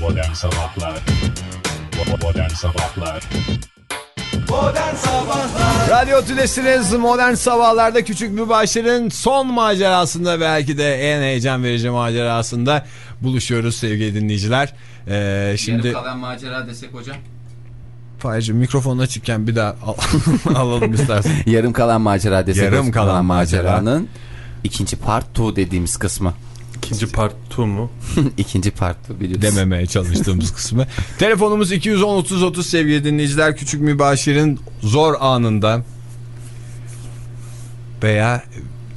Modern Sabahlar Modern Sabahlar Radyo Tülesi'niz Modern Sabahlar'da Küçük Mübaşir'in son macerasında belki de en heyecan verici macerasında buluşuyoruz sevgili dinleyiciler. Ee, şimdi Yarım kalan macera desek hocam. Fahir'cim mikrofon açıkken bir daha al alalım istersen. Yarım kalan macera desek Yarım kalan macera. maceranın ikinci part 2 dediğimiz kısmı. İkinci part 2 mu? ikinci part 2 biliyorsun. dememeye çalıştığımız kısmı. Telefonumuz 210-30-30 sevgili dinleyiciler. Küçük Mübaşir'in zor anında veya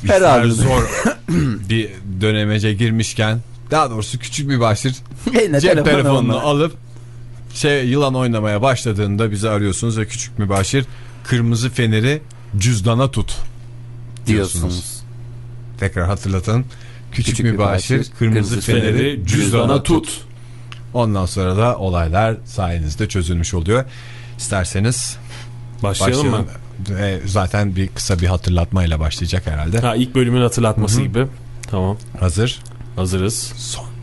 Herhalde. zor bir dönemece girmişken daha doğrusu Küçük Mübaşir Eline cep telefonu telefonunu alma. alıp şey yılan oynamaya başladığında bizi arıyorsunuz ve Küçük Mübaşir kırmızı feneri cüzdana tut diyorsunuz. Tekrar hatırlatın. Küçük, Küçük Mübaşir, Mübaşir, kırmızı, kırmızı feneri cüzdana tut. Ondan sonra da olaylar sayenizde çözülmüş oluyor. İsterseniz Başlayalım, başlayalım. mı? Ee, zaten bir kısa bir hatırlatmayla başlayacak herhalde. Ha ilk bölümün hatırlatması gibi. Tamam. Hazır. Hazırız. Son.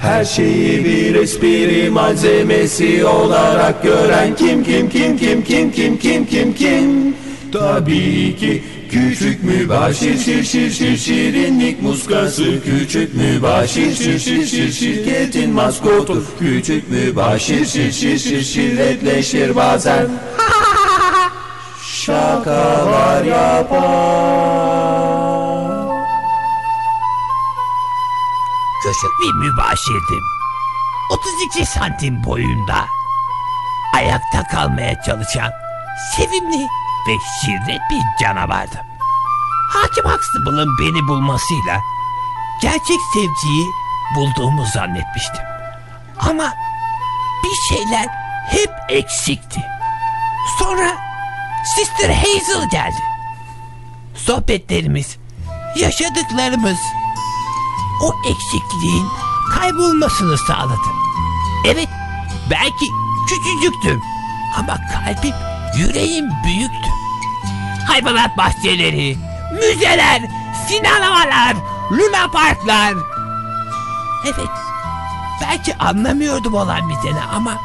Her şeyi bir espri malzemesi olarak gören kim kim kim kim kim kim kim kim kim Tabii ki küçük mübaşir şir şir şir şirinlik muskası Küçük mübaşir şir şir şir şirketin maskotu Küçük mübaşir şir şir şir şirretleşir bazen Şakalar yapar Küçük bir mübaşirdim. 32 santim boyunda. Ayakta kalmaya çalışan sevimli ve şirret bir canavardım. Hakim Huxtable'ın beni bulmasıyla gerçek sevgiyi bulduğumu zannetmiştim. Ama bir şeyler hep eksikti. Sonra Sister Hazel geldi. Sohbetlerimiz, yaşadıklarımız o eksikliğin kaybolmasını sağladı. Evet, belki küçücüktüm ama kalbim, yüreğim büyüktü. Hayvanat bahçeleri, müzeler, sinemalar, luna parklar. Evet, belki anlamıyordum olan biteni ama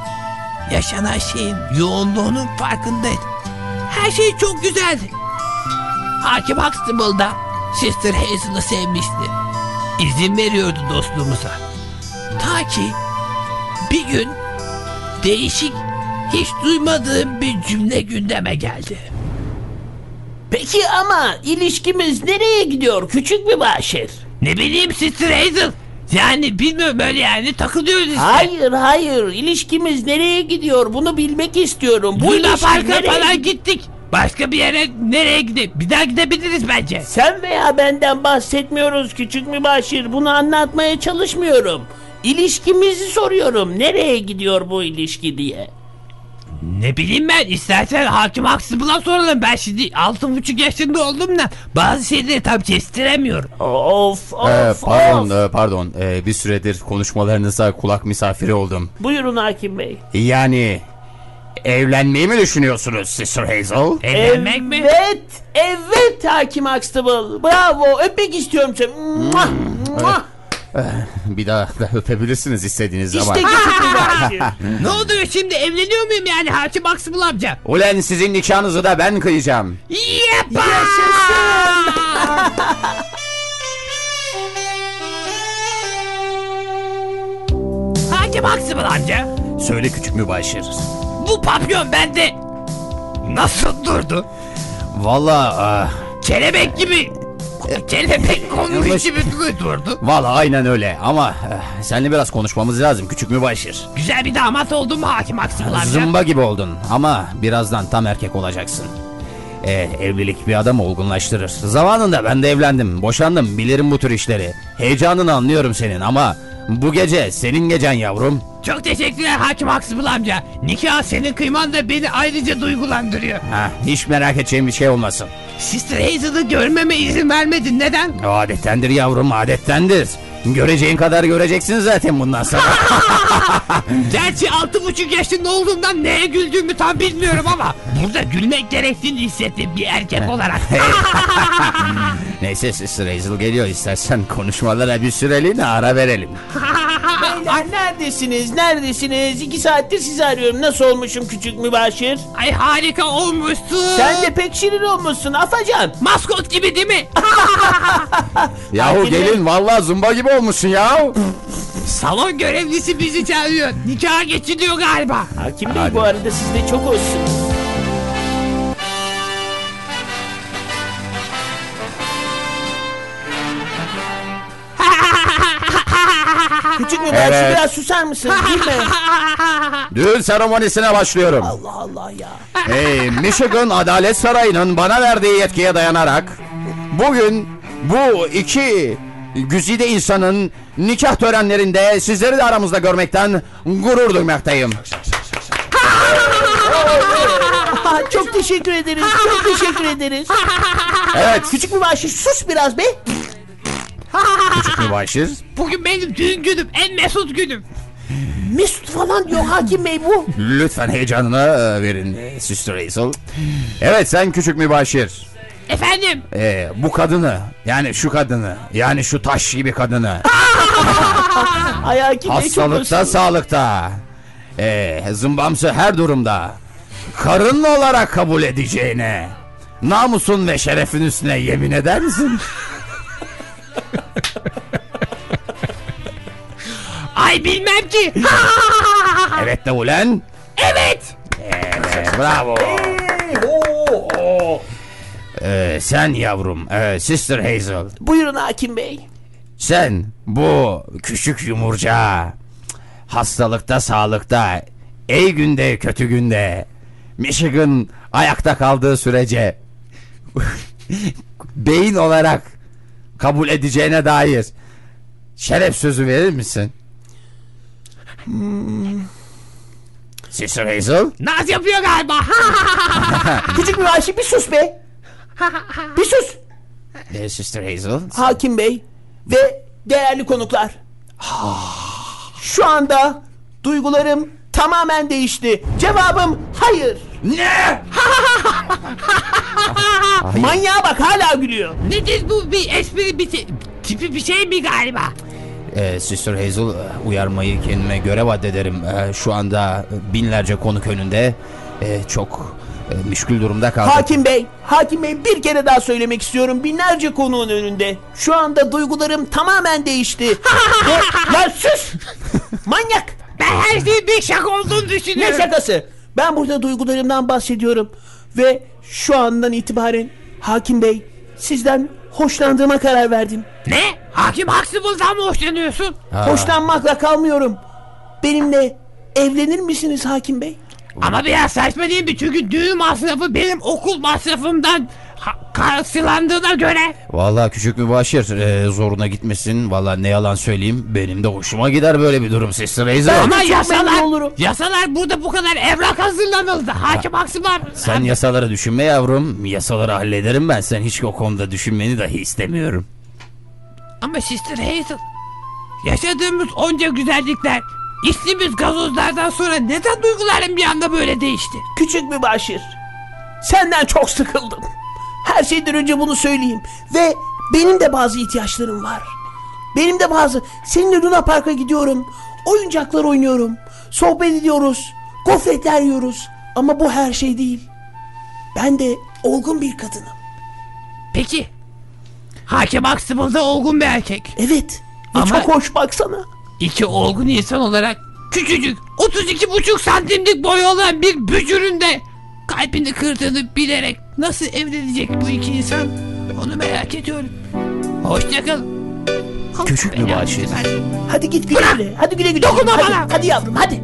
yaşanan şeyin yoğunluğunun farkındaydım. Her şey çok güzeldi. Hakim Huxtable da Sister Hazel'ı sevmişti izin veriyordu dostluğumuza. Ta ki bir gün değişik hiç duymadığım bir cümle gündeme geldi. Peki ama ilişkimiz nereye gidiyor küçük bir başır? Ne bileyim Sister Hazel. Yani bilmiyorum öyle yani takılıyoruz işte. Hayır hayır ilişkimiz nereye gidiyor bunu bilmek istiyorum. Bu Luna ilişki Park'a nereye falan gittik. Başka bir yere nereye gidelim? Bir daha gidebiliriz bence. Sen veya benden bahsetmiyoruz küçük bir başır bunu anlatmaya çalışmıyorum. İlişkimizi soruyorum nereye gidiyor bu ilişki diye. Ne bileyim ben istersen hakim Huxtable'a soralım. Ben şimdi altı buçuk yaşında olduğumdan bazı şeyleri tam kestiremiyorum. Of of Ee, pardon, of. e, pardon. Ee, bir süredir konuşmalarınıza kulak misafiri oldum. Buyurun hakim bey. Yani evlenmeyi mi düşünüyorsunuz Sister Hazel? Evlenmek mi? Evet, evet Hakim Huxtable. Bravo, öpmek istiyorum seni. Muah, muah. Bir daha da öpebilirsiniz istediğiniz İşte zaman. başır. Ne oluyor şimdi evleniyor muyum yani hakim Huxtable amca? Ulan sizin nikahınızı da ben kıyacağım. Yepa! Hakim Huxtable amca. Söyle küçük mübaşir. Bu papyon bende nasıl durdu? Valla ah, Kelebek gibi. Kelebek konmuş Yanlış. gibi durdu. valla aynen öyle ama eh, seninle biraz konuşmamız lazım küçük mübaşir. Güzel bir damat oldum mu hakim Huxtable amca? Zımba gibi oldun ama birazdan tam erkek olacaksın. Ee, evlilik bir adamı olgunlaştırır. Zamanında ben de evlendim, boşandım, bilirim bu tür işleri. Heyecanını anlıyorum senin ama bu gece senin gecen yavrum. Çok teşekkürler hakim Huxtable amca. Nikah senin kıyman da beni ayrıca duygulandırıyor. Ha, hiç merak edeceğim bir şey olmasın. Sister Hazel'ı görmeme izin vermedin neden? Adettendir yavrum, adettendir. Göreceğin kadar göreceksin zaten bundan sonra. Gerçi altı buçuk yaşında olduğumdan neye güldüğümü tam bilmiyorum ama burada gülmek gerektiğini hissettim bir erkek olarak. Neyse Sister Hazel geliyor istersen konuşmalara bir süreliğine ara verelim. Beyler neredesiniz? Neredesiniz? İki saattir sizi arıyorum. Nasıl olmuşum küçük mübaşir? Ay harika olmuşsun. Sen de pek şirin olmuşsun Afacan. Maskot gibi değil mi? Yahu Bey. gelin vallahi zımba gibi olmuşsun ya. Salon görevlisi bizi çağırıyor. Nikaha geçiliyor galiba. Hakim Bey bu arada sizde çok olsun. Küçük mübaşir Evet. biraz susar mısın? Mi? Düğün seremonisine başlıyorum. Allah Allah ya. Hey, Michigan Adalet Sarayı'nın bana verdiği yetkiye dayanarak bugün bu iki güzide insanın nikah törenlerinde sizleri de aramızda görmekten gurur duymaktayım. Çok teşekkür ederiz. Çok teşekkür ederiz. Evet, Küçük mübaşir sus biraz be. küçük mübaşir. Bugün benim düğün günüm. En mesut günüm. Mesut falan diyor hakim bey bu. Lütfen heyecanını e, verin e, Sister Hazel. Evet sen küçük mübaşir. Efendim. E, bu kadını yani şu kadını yani şu taş gibi kadını Ay hakim bey çok hastalıkta sağlıkta e, zımbamsı her durumda karın olarak kabul edeceğine namusun ve şerefin üstüne yemin eder misin? Ay bilmem ki. evet de ulen. evet. Evet, bravo. Ee, sen yavrum, e, Sister Hazel. Buyurun hakim bey. Sen bu küçük yumurca hastalıkta sağlıkta iyi günde kötü günde Michigan ayakta kaldığı sürece beyin olarak kabul edeceğine dair şeref sözü verir misin? Sister Hazel? Naz yapıyor galiba. Küçük mübaşir bir sus be. Bir sus. Ee, Sister Hazel? Hakim bey ve değerli konuklar. Şu anda duygularım tamamen değişti. Cevabım hayır. Ne? Manyağa bak hala gülüyor. Nedir bu bir espri bir şey- tipi bir şey mi galiba? Ee, Sister Hazel e, uyarmayı kendime görev addederim. Ee, şu anda binlerce konuk önünde e, çok e, müşkül durumda kaldım. Hakim bey, hakim bey bir kere daha söylemek istiyorum binlerce konuğun önünde. Şu anda duygularım tamamen değişti. Ve- ya sus! Manyak! Ben her şeyin bir şaka olduğunu Ne düşünüyorum. şakası? Ben burada duygularımdan bahsediyorum. Ve şu andan itibaren hakim bey sizden hoşlandığıma karar verdim. Ne? Hakim Huxtable'dan mı hoşlanıyorsun? Hoşlanmakla kalmıyorum. Benimle evlenir misiniz hakim bey? Ama biraz saçma değil mi? Çünkü düğün masrafı benim okul masrafımdan karşılandığına göre. Vallahi küçük mübaşir e, zoruna gitmesin. Vallahi ne yalan söyleyeyim benim de hoşuma gider böyle bir durum Sister Hazel. Ama yasalar, yasalar burada bu kadar evrak hazırlanıldı. Hakim Huxtable. Sen yasaları düşünme yavrum. Yasaları hallederim ben. Sen hiç o konuda düşünmeni dahi istemiyorum. Ama Sister Hazel, yaşadığımız onca güzellikler, içtiğimiz gazozlardan sonra neden duygularım bir anda böyle değişti? Küçük mübaşir. Senden çok sıkıldım. Her şeyden önce bunu söyleyeyim. Ve benim de bazı ihtiyaçlarım var. Benim de bazı... Seninle Luna Park'a gidiyorum. Oyuncaklar oynuyorum. Sohbet ediyoruz. Gofretler yiyoruz. Ama bu her şey değil. Ben de olgun bir kadınım. Peki, Hakim Huxtable da olgun bir erkek. Evet. Ve Ama- çok hoş baksana. İki olgun insan olarak küçücük 32,5 santimlik boyu olan bir bücürün de kalbini kırdığını bilerek nasıl evlenecek bu iki insan onu merak ediyorum. Hoşçakal. Küçük mübaşir. Hadi git güle güle. Hadi güle güle. Dokunma hadi, bana. Hadi yavrum hadi.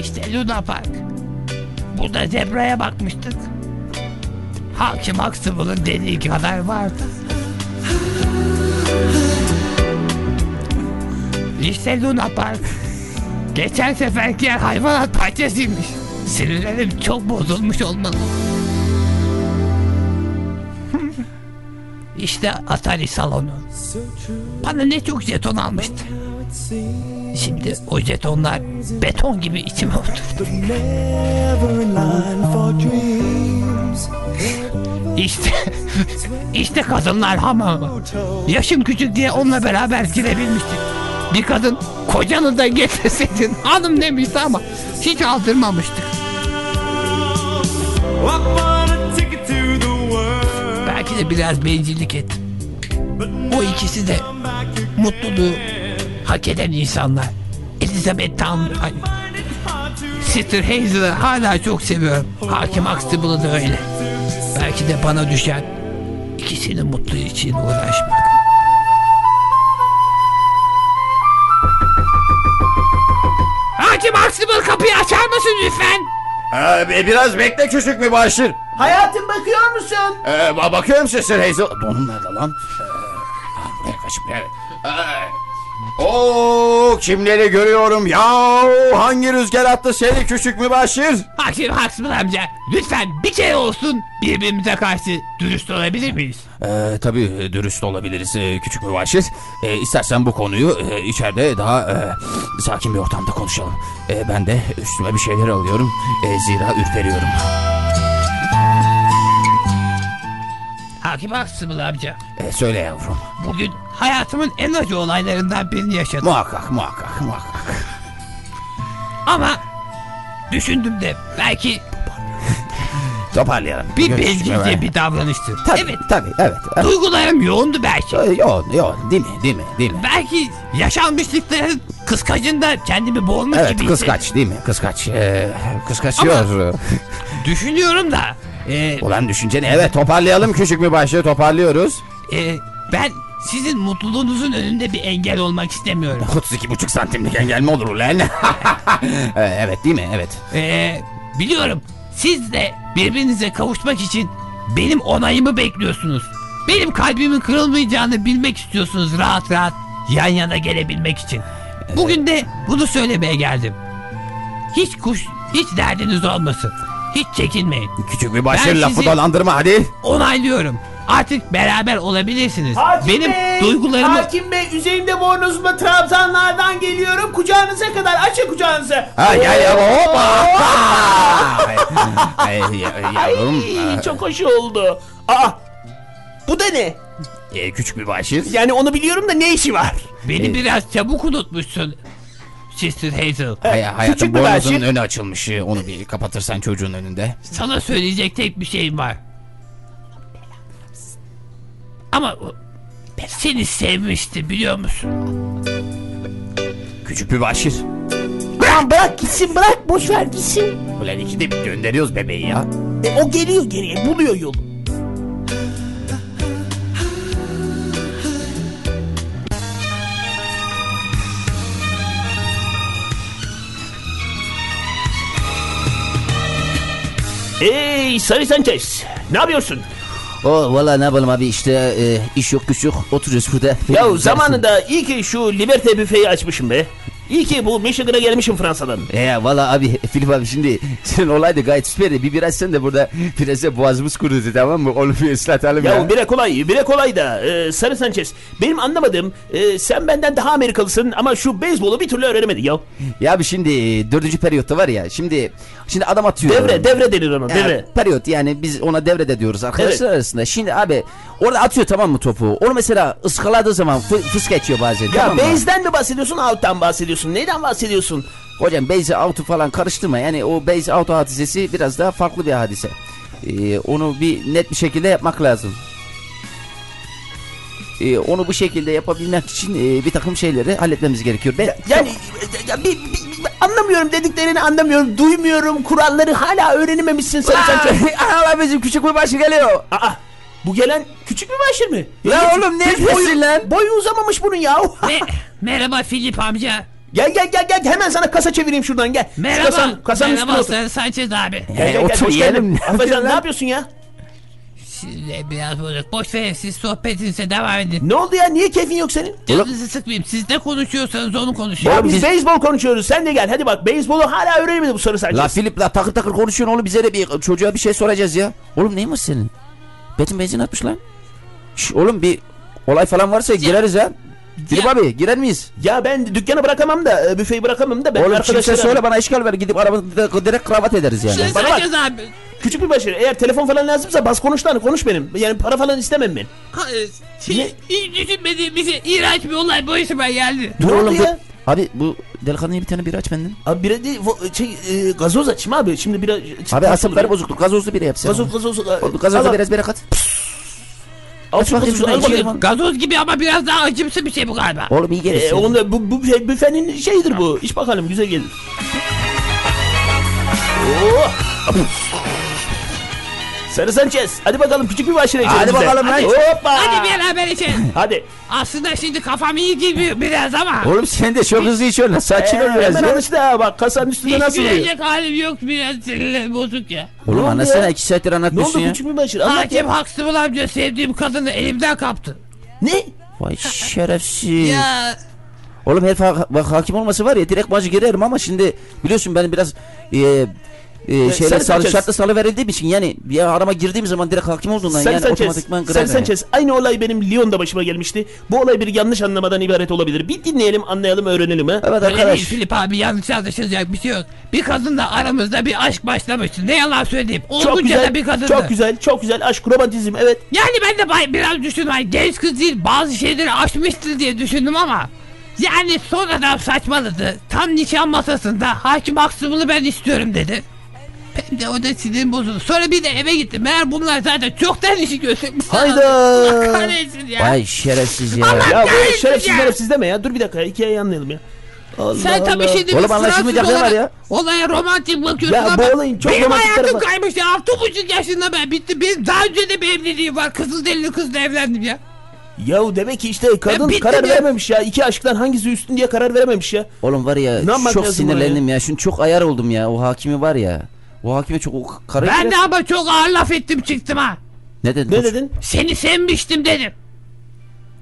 İşte Luna Park. Burada zebraya bakmıştık. Hakim Huxtable'ın dediği kadar vardı. İşte Luna Park. Geçen seferki yer hayvanat bahçesiymiş. Sinirlerim çok bozulmuş olmalı. işte Atari salonu. Bana ne çok jeton almıştı. Şimdi o jetonlar beton gibi içime oturdu. İşte, işte kadınlar hamamı. Yaşım küçük diye onunla beraber girebilmiştim. Bir kadın kocanı da getirseydin hanım demişti ama hiç aldırmamıştık. Belki de biraz bencillik ettim. O ikisi de mutluluğu hak eden insanlar. Elizabeth Town, ay, Sister Hazel'ı hala çok seviyorum. Hakim Huxtable'ı da öyle. Belki de bana düşen ikisinin mutlu için uğraşmak. Hakim Huxtable kapıyı açar mısın lütfen? Ee, biraz bekle küçük mübaşir. Hayatım bakıyor musun? Ee, ba- bakıyorum Sister Hazel. Donum nerede lan? Ee, kaçıp evet. Ee, Oo, kimleri görüyorum ya? Hangi rüzgar attı seni küçük mübaşir? Hakim Huxtable amca lütfen bir kere olsun birbirimize karşı dürüst olabilir miyiz? Ee, tabii dürüst olabiliriz ee, küçük mübaşir. Ee, istersen bu konuyu e, içeride daha e, sakin bir ortamda konuşalım. Ee, ben de üstüme bir şeyler alıyorum. Ee, zira ürperiyorum. Hakim Huxtable amca Ee, söyle yavrum. bugün hayatımın en acı olaylarından birini yaşadım. Muhakkak muhakkak muhakkak. Ama düşündüm de belki Toparlayalım. bir mübaşir. bir davranıştı. Tabii, Evet tabii evet. evet. duygularım yoğundu belki. Ee, Yok yok değil mi değil mi değil mi? Belki yaşanmışlıkların kıskacında kendimi boğulmuş Evet gibi kıskaç değil mi? Kıskaç. Ee, kıskaçıyor. Düşünüyorum da e, Ulan düşünceni evet toparlayalım küçük mübaşir toparlıyoruz. e, ben sizin mutluluğunuzun önünde bir engel olmak istemiyorum. 32 buçuk santimlik engel mi olur ulan? Ee, evet değil mi? Evet. E, biliyorum siz de birbirinize kavuşmak için benim onayımı bekliyorsunuz. Benim kalbimin kırılmayacağını bilmek istiyorsunuz rahat rahat yan yana gelebilmek için. Bugün de bunu söylemeye geldim. Hiç kuş, hiç derdiniz olmasın. Hiç çekinmeyin. Küçük mübaşir Ben lafı sizi- dolandırma hadi. Onaylıyorum. Artık beraber olabilirsiniz. Hakim Benim Bey, duygularımı... Hakim Bey üzerinde bornozumla trabzanlardan geliyorum. Kucağınıza kadar açın kucağınızı. Ha gel ya hoppa. Ay, ay, ya- yavrum. Ay, çok hoş oldu. Aa, bu da ne? Ee, küçük mübaşir. Yani onu biliyorum da ne işi var? Beni biraz çabuk unutmuşsun. Sister Hazel. Hay hayatım mübaşir. önü açılmış. Ee, Onu bir kapatırsan çocuğun önünde. Sana söyleyecek tek bir şeyim var. Ama seni sevmişti biliyor musun? Küçük mübaşir. Lan bırak gitsin bırak boş ver gitsin. Ulan ikide bir gönderiyoruz bebeği ya. E, o geliyor geriye buluyor yolu. Hey Sarı Sanchez ne yapıyorsun? O valla ne yapalım abi işte e, iş yok güç yok oturuyoruz burada. Ya zamanında iyi ki şu Liberté büfeyi açmışım be. İyi ki bu Michigan'a gelmişim Fransa'dan. Ya valla abi Filip abi şimdi senin olay da gayet süperdi. Bir biraz sen de burada da boğazımız kurudu tamam mı? Onu bir ıslatalım ya. Ya bire kolay, bire kolay da e, Sarı Sanchez. Benim anlamadığım e, sen benden daha Amerikalısın ama şu beyzbolu bir türlü öğrenemedin ya. Ya abi şimdi dördüncü periyotta var ya şimdi şimdi adam atıyor. Devre, devre denir ona, devre. Periyot yani biz ona devrede diyoruz arkadaşlar Evet. arasında. Şimdi abi orada atıyor tamam mı topu? Onu mesela ıskaladığı zaman fı, fıs geçiyor bazen. Ya tamam base'den mi bahsediyorsun, out'tan bahsediyorsun? Neyden bahsediyorsun? Hocam base out'u falan karıştırma. Yani o base out hadisesi biraz daha farklı bir hadise. Ee, onu bir net bir şekilde yapmak lazım. Ee, onu bu şekilde yapabilmek için e, bir takım şeyleri halletmemiz gerekiyor. Ben, Yani ya, bir, bir- bir- anlamıyorum dediklerini anlamıyorum, duymuyorum. Kuralları hala öğrenememişsin Sanchez. Allah bizim küçük bir başı geliyor. Aa, bu gelen küçük bir başır mı? Ya hiç- oğlum ne boyu- lan? Boyu uzamamış bunun ya. Me- merhaba Filip amca. Gel gel gel gel hemen sana kasa çevireyim şuradan gel. Merhaba. Kasan, kasanın üstüne merhaba otur. Sarı Sanchez abi. Gel gel gel otur hoş. Ne Afacan yapıyorsun ne yapıyorsun ya? Size biraz bozuk. Boş verin siz sohbetinize devam edin. Ne oldu ya? Niye keyfin yok senin? Canınızı sıkmayayım. Siz ne konuşuyorsanız onu konuşun. Ya biz, biz- beyzbol konuşuyoruz. Sen de gel. Hadi bak beyzbolu hala öğrenemedi bu sarı Sanchez. La Filip la takır takır konuşuyorsun oğlum bize de bir çocuğa bir şey soracağız ya. Oğlum neyin var senin? Betin benzin atmış lan. Şş, oğlum bir olay falan varsa gireriz ha. Filip abi girer miyiz? Ya ben dükkanı bırakamam da e, büfeyi bırakamam da ben Oğlum kimse söyle bana işgal ver gidip arabada direkt kravat ederiz yani. Şunu Bana bak. abi. Küçük bir başarı. Eğer telefon falan lazımsa bas konuş lan konuş benim. Yani para falan istemem ben. Hiç, Ne? hiç düşünmediğim bir şey. İğrenç bir olay başıma geldi. Ne oldu ya? Abi bu delikanlıya bir tane bira aç benden. Abi bira değil, şey, e, gazoz açayım abi. Şimdi bira... Abi asapları bozuktur gazozlu bira yapsın. Gazoz, gazoz. Oğlum, Gazozlu biraz bira kat. Al şu bakayım al bakayım. Gazoz gibi ama biraz daha acımsı bir şey bu galiba. Oğlum iyi gelir. E, onda bu, bu şey, büfenin şeyidir bu. İç bakalım güzel gelir. Oo. Sarı Sanchez. Hadi bakalım küçük bir başına içelim Hadi bakalım lan. Hoppa. Hadi beraber içelim. Hadi. Aslında şimdi kafam iyi gibi biraz ama. Oğlum sen de çok hızlı içiyorsun. Sakin ol Ee, biraz hemen ya. alıştı ha bak kasanın üstünde Hiç nasıl oluyor? gülecek halim yok biraz sinirlerim bozuk ya. Oğlum oldu ya? iki saattir Ne oldu anlatıyorsun ya. küçük bir başına? Anlat Hakim ya. Huxtable amca sevdiğim kadını elimden kaptı. Ne? Vay şerefsiz. Ya Oğlum herif ha- bak hakim olması var ya direkt maçı girerim ama şimdi biliyorsun ben biraz e, e, şeyler Sarı salı, Sanchez. şartlı salı verildiğim için yani bir arama girdiğim zaman direkt hakim olduğundan Sarı yani Sanchez. otomatikman girer. Sanchez. Aynı olay benim Lyon'da başıma gelmişti. Bu olay bir yanlış anlamadan ibaret olabilir. Bir dinleyelim, anlayalım, öğrenelim ha. Evet öyle değil arkadaş. Filip abi yanlış anlaşılacak bir şey yok. Bir kadınla aramızda bir aşk başlamıştı. Ne yalan söyleyeyim. Çok Olgunca güzel, da bir kadındı. çok güzel, çok güzel. Aşk, romantizm, evet. Yani ben de biraz düşündüm. Hani genç kız değil bazı şeyleri aşmıştır diye düşündüm ama. Yani sonradan saçmaladı. Tam nişan masasında hakim Huxtable'ı ben istiyorum dedi. Ben de o da sinirim bozuldu. Sonra bir de eve gittim. Meğer bunlar zaten çoktan işi götürmüş. Hayda. Allah kahretsin ya. Vay şerefsiz ya. Ya bu kahretsin şerefsiz ya. şerefsiz deme ya. Dur bir dakika, hikayeyi anlayalım ya. Allah Sen tabii Allah. şimdi Oğlum anlaşılmayacak ne var ya? Olaya romantik bakıyorsun Ya ama bu olayın çok benim romantik hayatım tarafı- kaymış ya. Altı buçuk yaşında ben bitti. Benim daha önce de bir evliliğim var. Kızılderili kızla evlendim ya. Ya demek ki işte kadın bitti karar mi? verememiş ya. İki aşktan hangisi üstün diye karar verememiş ya. Oğlum var ya Ne çok sinirlendim ya. Şunu çok ayar oldum ya. O hakimi var ya. O hakime çok o karı Ben de ama çok ağır laf ettim çıktım ha. Ne dedin? Ne Koç? dedin? Seni sevmiştim dedim.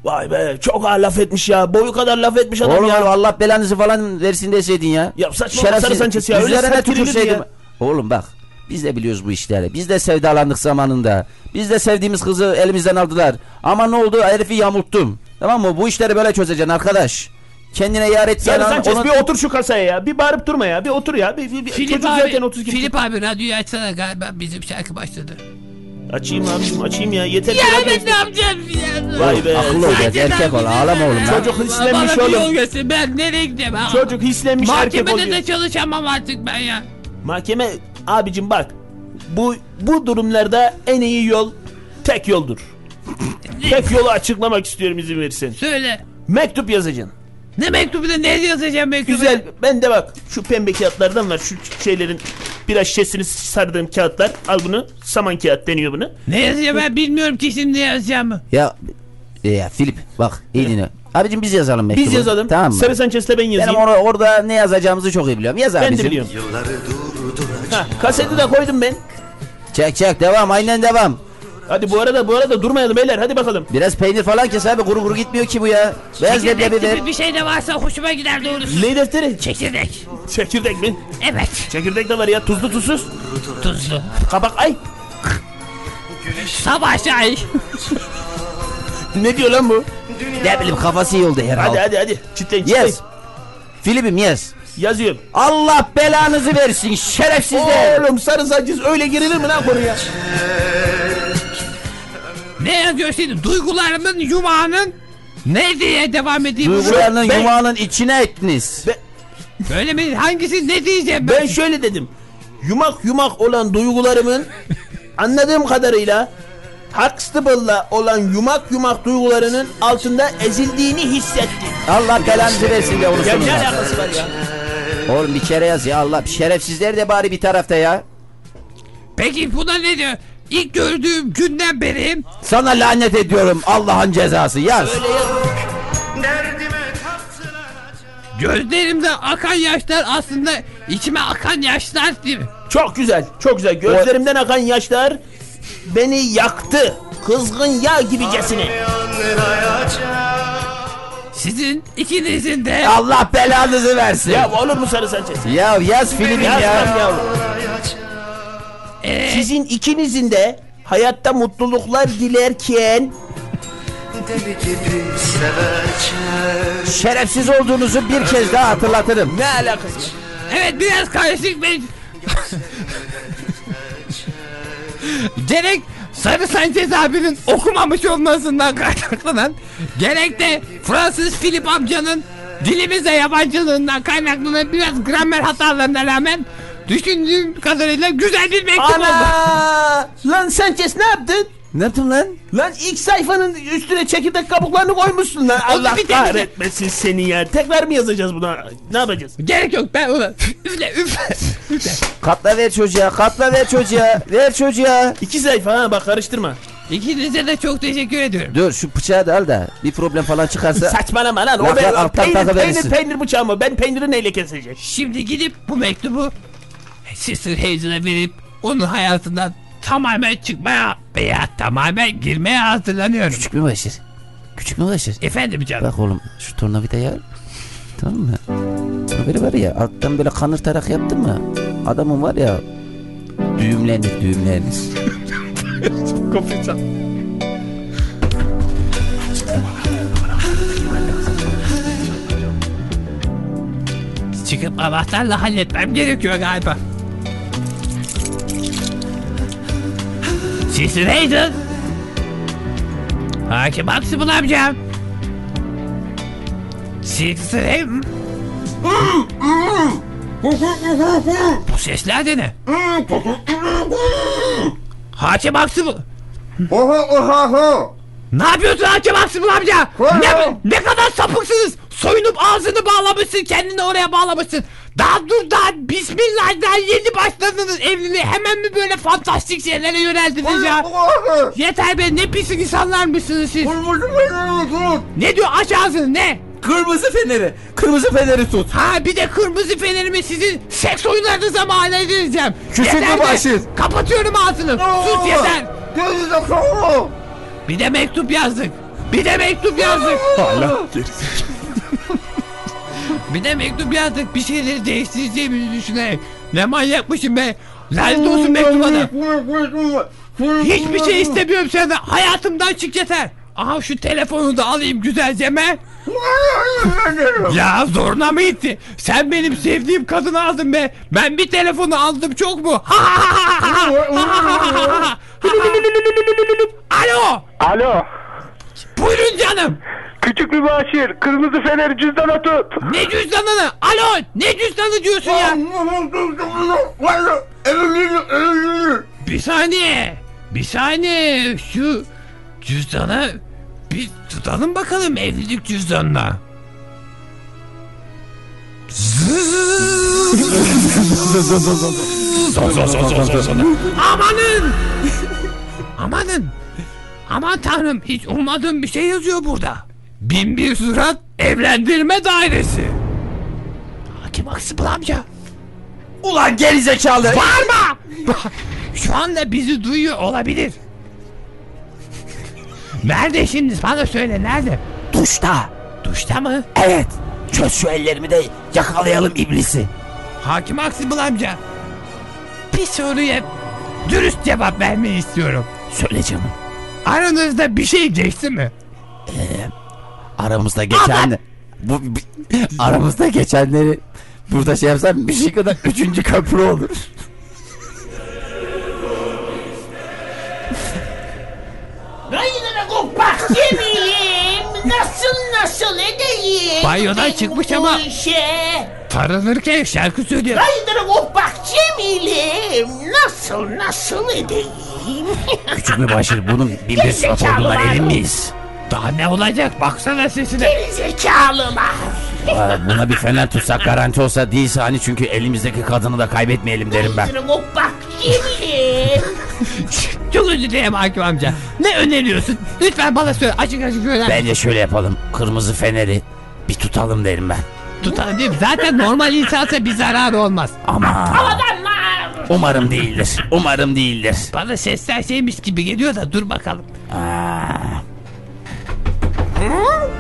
Vay be çok ağır laf etmiş ya. Boyu kadar laf etmiş adam Oğlum ya. Allah belanızı falan versin deseydin ya. Ya saçma Sarı Sanchez ya, Üzerine tükürseydim. Oğlum bak biz de biliyoruz bu işleri. Biz de sevdalandık zamanında. Biz de sevdiğimiz kızı elimizden aldılar. Ama ne oldu? Herifi yamulttum. Tamam mı? Bu işleri böyle çözeceksin arkadaş. Kendine yar et. Sanchez onu- bir otur şu kasaya ya. Bir bağırıp durma ya. Bir otur ya. Bir, bir, bir- Filip çocuk abi, zaten 32. Filip abi radyoyu açsana galiba bizim şarkı başladı. Açayım abicim açayım ya. Yeter Ya ben ne yapacağım ya? Vay be. Akıllı ol biraz erkek ol ağlama oğlum. lan. Çocuk hislenmiş Bana bir oğlum. yol göster ben nereye gideceğim ha? Çocuk hislenmiş erkek Mahkemede oluyor. de çalışamam artık ben ya. Mahkeme abicim bak. Bu bu durumlarda en iyi yol tek yoldur. tek yolu açıklamak istiyorum izin verirsen. Söyle. Mektup yazacaksın. Ne mektubunda ne yazacağım mektubu? Güzel. Ben de bak şu pembe kağıtlardan var. Şu şeylerin biraz şişesini sardığım kağıtlar. Al bunu. Saman kağıt deniyor bunu. Ne yazacağım ben bilmiyorum ki şimdi ne yazacağımı. Ya, ya Filip bak iyi dinle. Abicim biz yazalım mektubu. Biz yazalım. Tamam mı? Sarı Sanchez'le ben yazayım. Benim or- orada ne yazacağımızı çok iyi biliyorum. Yaz ben de abicim. biliyorum. Ha, kaseti de koydum ben. Çek çek devam aynen devam. Hadi bu arada bu arada durmayalım beyler hadi bakalım. Biraz peynir falan kes abi kuru kuru gitmiyor ki bu ya. Beyaz leblebi Çekirdek ver. gibi bir şey de varsa hoşuma gider doğrusu. Ne defteri? Çekirdek. Çekirdek mi? Evet. Çekirdek de var ya tuzlu tuzsuz. Tuzlu. Kabak ay. Sabah çay. Ne diyor lan bu? Ne bileyim kafası iyi oldu herhalde. Hadi hadi hadi. Çitleyin çitleyin. Yes. Filip'im yes. Yazıyorum. Allah belanızı versin şerefsizler. Oğlum sarı sancız öyle girilir mi lan konuya? Ne yazıyor şimdi? Duygularımın yumağının ne diye devam edeyim? Duygularının Ben- yumağının içine ettiniz. Böyle mi? Hangisi ne diyeceğim ben? Ben şöyle dedim. Yumak yumak olan duygularımın anladığım kadarıyla Huxtable'la olan yumak yumak duygularının altında ezildiğini hissettim. Allah belanızı versin be onu Ya ne alakası var ya? Oğlum bir kere yaz ya Allah. Şerefsizler de bari bir tarafta ya. Peki buna ne diyor? İlk gördüğüm günden beri Sana lanet ediyorum Allah'ın cezası yaz. gözlerimde akan yaşlar aslında içime akan yaşlar değil mi? Çok güzel, çok güzel. Gözlerimden akan yaşlar beni yaktı. Kızgın yağ gibicesine. Sizin ikinizin de Allah belanızı versin. Ya Ya, olur mu sarı sanchez? yaz filmin Yaz ya. Ee, Sizin ikinizin de hayatta mutluluklar dilerken Şerefsiz olduğunuzu bir kez daha hatırlatırım. Ne alakası var? Evet biraz karışık ben. gerek Sarı Sanchez abinin okumamış olmasından kaynaklanan gerek de Fransız Philip amcanın dilimize yabancılığından kaynaklanan biraz gramer hatalarına rağmen düşündüğüm kadarıyla güzel bir mektup oldu. Ana! Lan Sanchez ne yaptın? Ne yaptın lan? Lan ilk sayfanın üstüne çekirdek kabuklarını koymuşsun lan. Allah kahretmesin seni ya. Tekrar mı yazacağız buna? Ne yapacağız? Gerek yok ben onu üfle üfle üfle. Katla ver çocuğa, katla ver çocuğa, ver çocuğa. İki sayfa ha bak karıştırma. İkinize de çok teşekkür ediyorum. Dur şu bıçağı da al da bir problem falan çıkarsa. Saçmalama lan. O ben, peynir, peynir, peynir bıçağı mı? Ben peyniri neyle keseceğim? Şimdi gidip bu mektubu Sister Hazel'a verip onun hayatından tamamen çıkmaya veya tamamen girmeye hazırlanıyorum. Küçük mü başır? Küçük mü başır? Efendim canım. Bak oğlum şu tornavidayı al. Tamam mı? Bunu böyle var ya alttan böyle kanırtarak yaptın mı? Adamın var ya düğümlenir düğümlenir. Çıkıp anahtarla halletmem gerekiyor galiba. Sister Hazel. Hakim Aksımın amcam. Hazel. Bu sesler de ne? Hakim Aksımın. Ne yapıyorsun Hakim Aksımın amca? Ne, ne kadar sapıksınız. Soyunup ağzını bağlamışsın kendini oraya bağlamışsın. Daha dur daha bismillah daha yeni başladınız evliliğe hemen mi böyle fantastik şeylere yöneldiniz ya? Yeter be ne pis insanlarmışsınız siz. Ne diyor aç ağzını ne? Kırmızı feneri. Kırmızı feneri tut. Ha bir de kırmızı fenerimi sizin seks oyunlarınıza mal edeceğim. Küçük be. mübaşir. Kapatıyorum ağzını. Sus yeter. Bir de mektup yazdık. Bir de mektup yazdık. Bir de mektup yazdık. Bir şeyleri değiştireceğimizi düşünerek. Ne manyakmışım be. Lanet olsun mektuba da. Hiçbir şey istemiyorum senden. Hayatımdan çık yeter. Aha şu telefonu da alayım güzelceme. ya zoruna mı gitti? Sen benim sevdiğim kadını aldın be. Ben bir telefonu aldım çok mu? Alo. Alo. Buyurun canım. Küçük mübaşir. Kırmızı fener cüzdana tut. Ne cüzdanını? Alo. Ne cüzdanı diyorsun ya? Bir saniye. Bir saniye. Şu cüzdanı bir tutalım bakalım evlilik cüzdanına. Amanın! Amanın! Aman tanrım hiç ummadığım bir şey yazıyor burada. Bin bir surat evlendirme dairesi. Hakim Aksıbıl amca. Ulan gerizekalı. Bağırma! Şu anda bizi duyuyor olabilir. Nerede şimdi bana söyle nerede? Duşta. Duşta mı? Evet. Çöz şu ellerimi de yakalayalım iblisi. Hakim Aksıbıl amca. Bir soruya dürüst cevap vermeyi istiyorum. Söyle canım. Aranızda bir şey geçti mi? Aramızda geçen bu aramızda geçenleri burada şey yapsam bir şey kadar üçüncü köprü olur. Yemeğim. Nasıl nasıl edeyim? Banyodan çıkmış ama- işe? Taranırken şarkı söylüyor. Rayına kopak yemeğim. Nasıl nasıl edeyim? Küçük bunun bir surat Gerizekalı olduğundan var. emin miyiz? Daha ne olacak baksana sesine. Zekalılar. Aa, Buna bir fener tutsak garanti olsa değilse hani çünkü elimizdeki kadını da kaybetmeyelim derim ben. Rayına kopak yemeğim. Çok özür dilerim Hakim amca. Ne öneriyorsun? Lütfen bana söyle açık açık söyle. Bence şöyle yapalım. Kırmızı feneri bir tutalım derim ben. Tutalım değil mi? Zaten normal insansa bir zararı olmaz. Ama Adamlar. umarım değildir. Umarım değildir. Bana sesler şeymiş gibi geliyor da dur bakalım. Aa,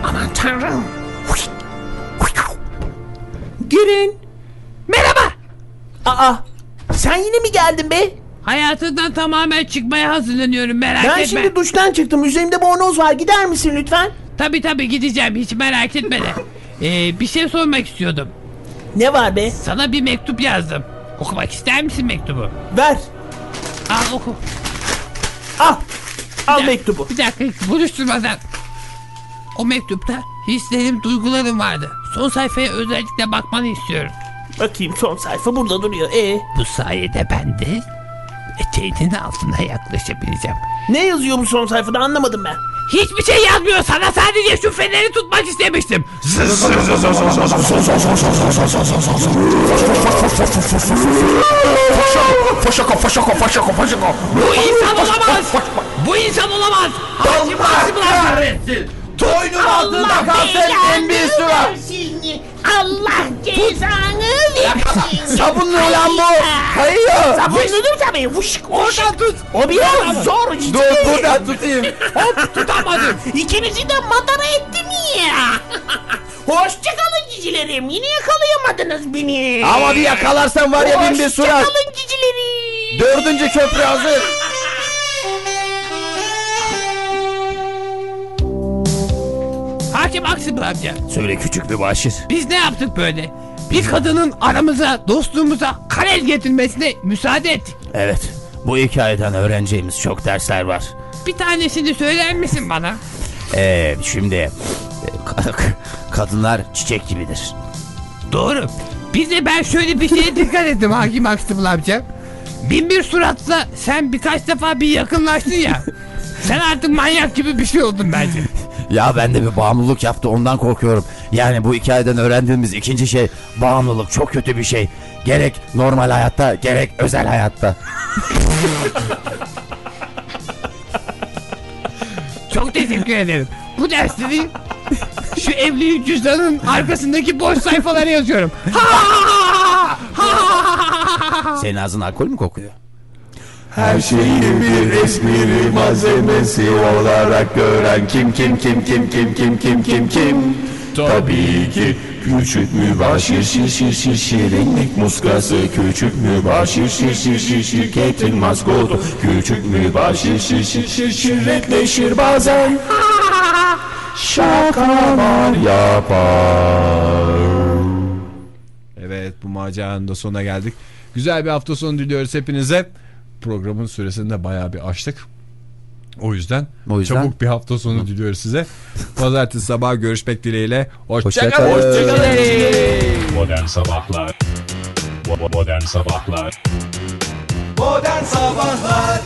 Aman tanrım. Girin. Merhaba. Aa. Sen yine mi geldin be? Hayatından tamamen çıkmaya hazırlanıyorum merak Ben etme. şimdi duştan çıktım. Üzerimde bornoz var. Gider misin lütfen? Tabi tabi gideceğim hiç merak etme de. Ee, bir şey sormak istiyordum. Ne var be? Sana bir mektup yazdım. Okumak ister misin mektubu? Ver. Al oku. Al. Al Ya, mektubu. Bir dakika buluşturmadan. O mektupta hislerim, duygularım vardı. Son sayfaya özellikle bakmanı istiyorum. Bakayım son sayfa burada duruyor. E Bu sayede ben de eteğinin altına yaklaşabileceğim. ne yazıyor bu son sayfada anlamadım ben. Hiçbir şey yazmıyor. Sana sadece şu feneri tutmak istemiştim. Bu insan olamaz. Bu insan olamaz. Hakim Hakim kahretsin. Toynun altında kalsın en bir surat. Allah cezanı versin. Sabunlu ulan bu. Kayıyor. Sabunludur tabii. Vuşk oradan tut. O biraz zor. Dur buradan tutayım. Hop tutamadım. İkinizi de madara ettim ya. Hoşçakalın cicilerim. Yine yakalayamadınız beni. Ama bir yakalarsan var ya bin bir surat. Hoşçakalın cicilerim. Dördüncü köprü hazır. Hakim Aksibıl amca. Söyle küçük bir başır. Biz ne yaptık böyle? Bir kadının aramıza, dostluğumuza karel getirmesine müsaade ettik. Evet. Bu hikayeden öğreneceğimiz çok dersler var. Bir tanesini söyler misin bana? Ee, şimdi e, ka- kadınlar çiçek gibidir. Doğru. Bir de ben şöyle bir şeye dikkat ettim Hakim Aksibıl amca. Bin bir suratla sen birkaç defa bir yakınlaştın ya. sen artık manyak gibi bir şey oldun bence. Ya ben de bir bağımlılık yaptı ondan korkuyorum. Yani bu hikayeden öğrendiğimiz ikinci şey bağımlılık çok kötü bir şey. Gerek normal hayatta gerek özel hayatta. Çok teşekkür ederim. Bu dersleri şu evlilik cüzdanın arkasındaki boş sayfalara yazıyorum. Senin ağzın alkol mü kokuyor? Her şeyi bir espri malzemesi olarak gören kim kim kim kim kim kim kim kim kim Tabii ki küçük mübaşir şir şir şir şirinlik muskası Küçük mübaşir şir şir şir şirketin maskotu Küçük mübaşir şir şir şir şirretleşir bazen Şakalar yapar Evet bu maceranın da sonuna geldik. Güzel bir hafta sonu diliyoruz hepinize. Programın süresini de bayağı bir açtık. O yüzden, O yüzden- çabuk bir hafta sonu diliyoruz size. Pazartesi sabah görüşmek dileğiyle. Hoşçakalın. Hoşçakalın. Modern Sabahlar Modern Sabahlar Modern Sabahlar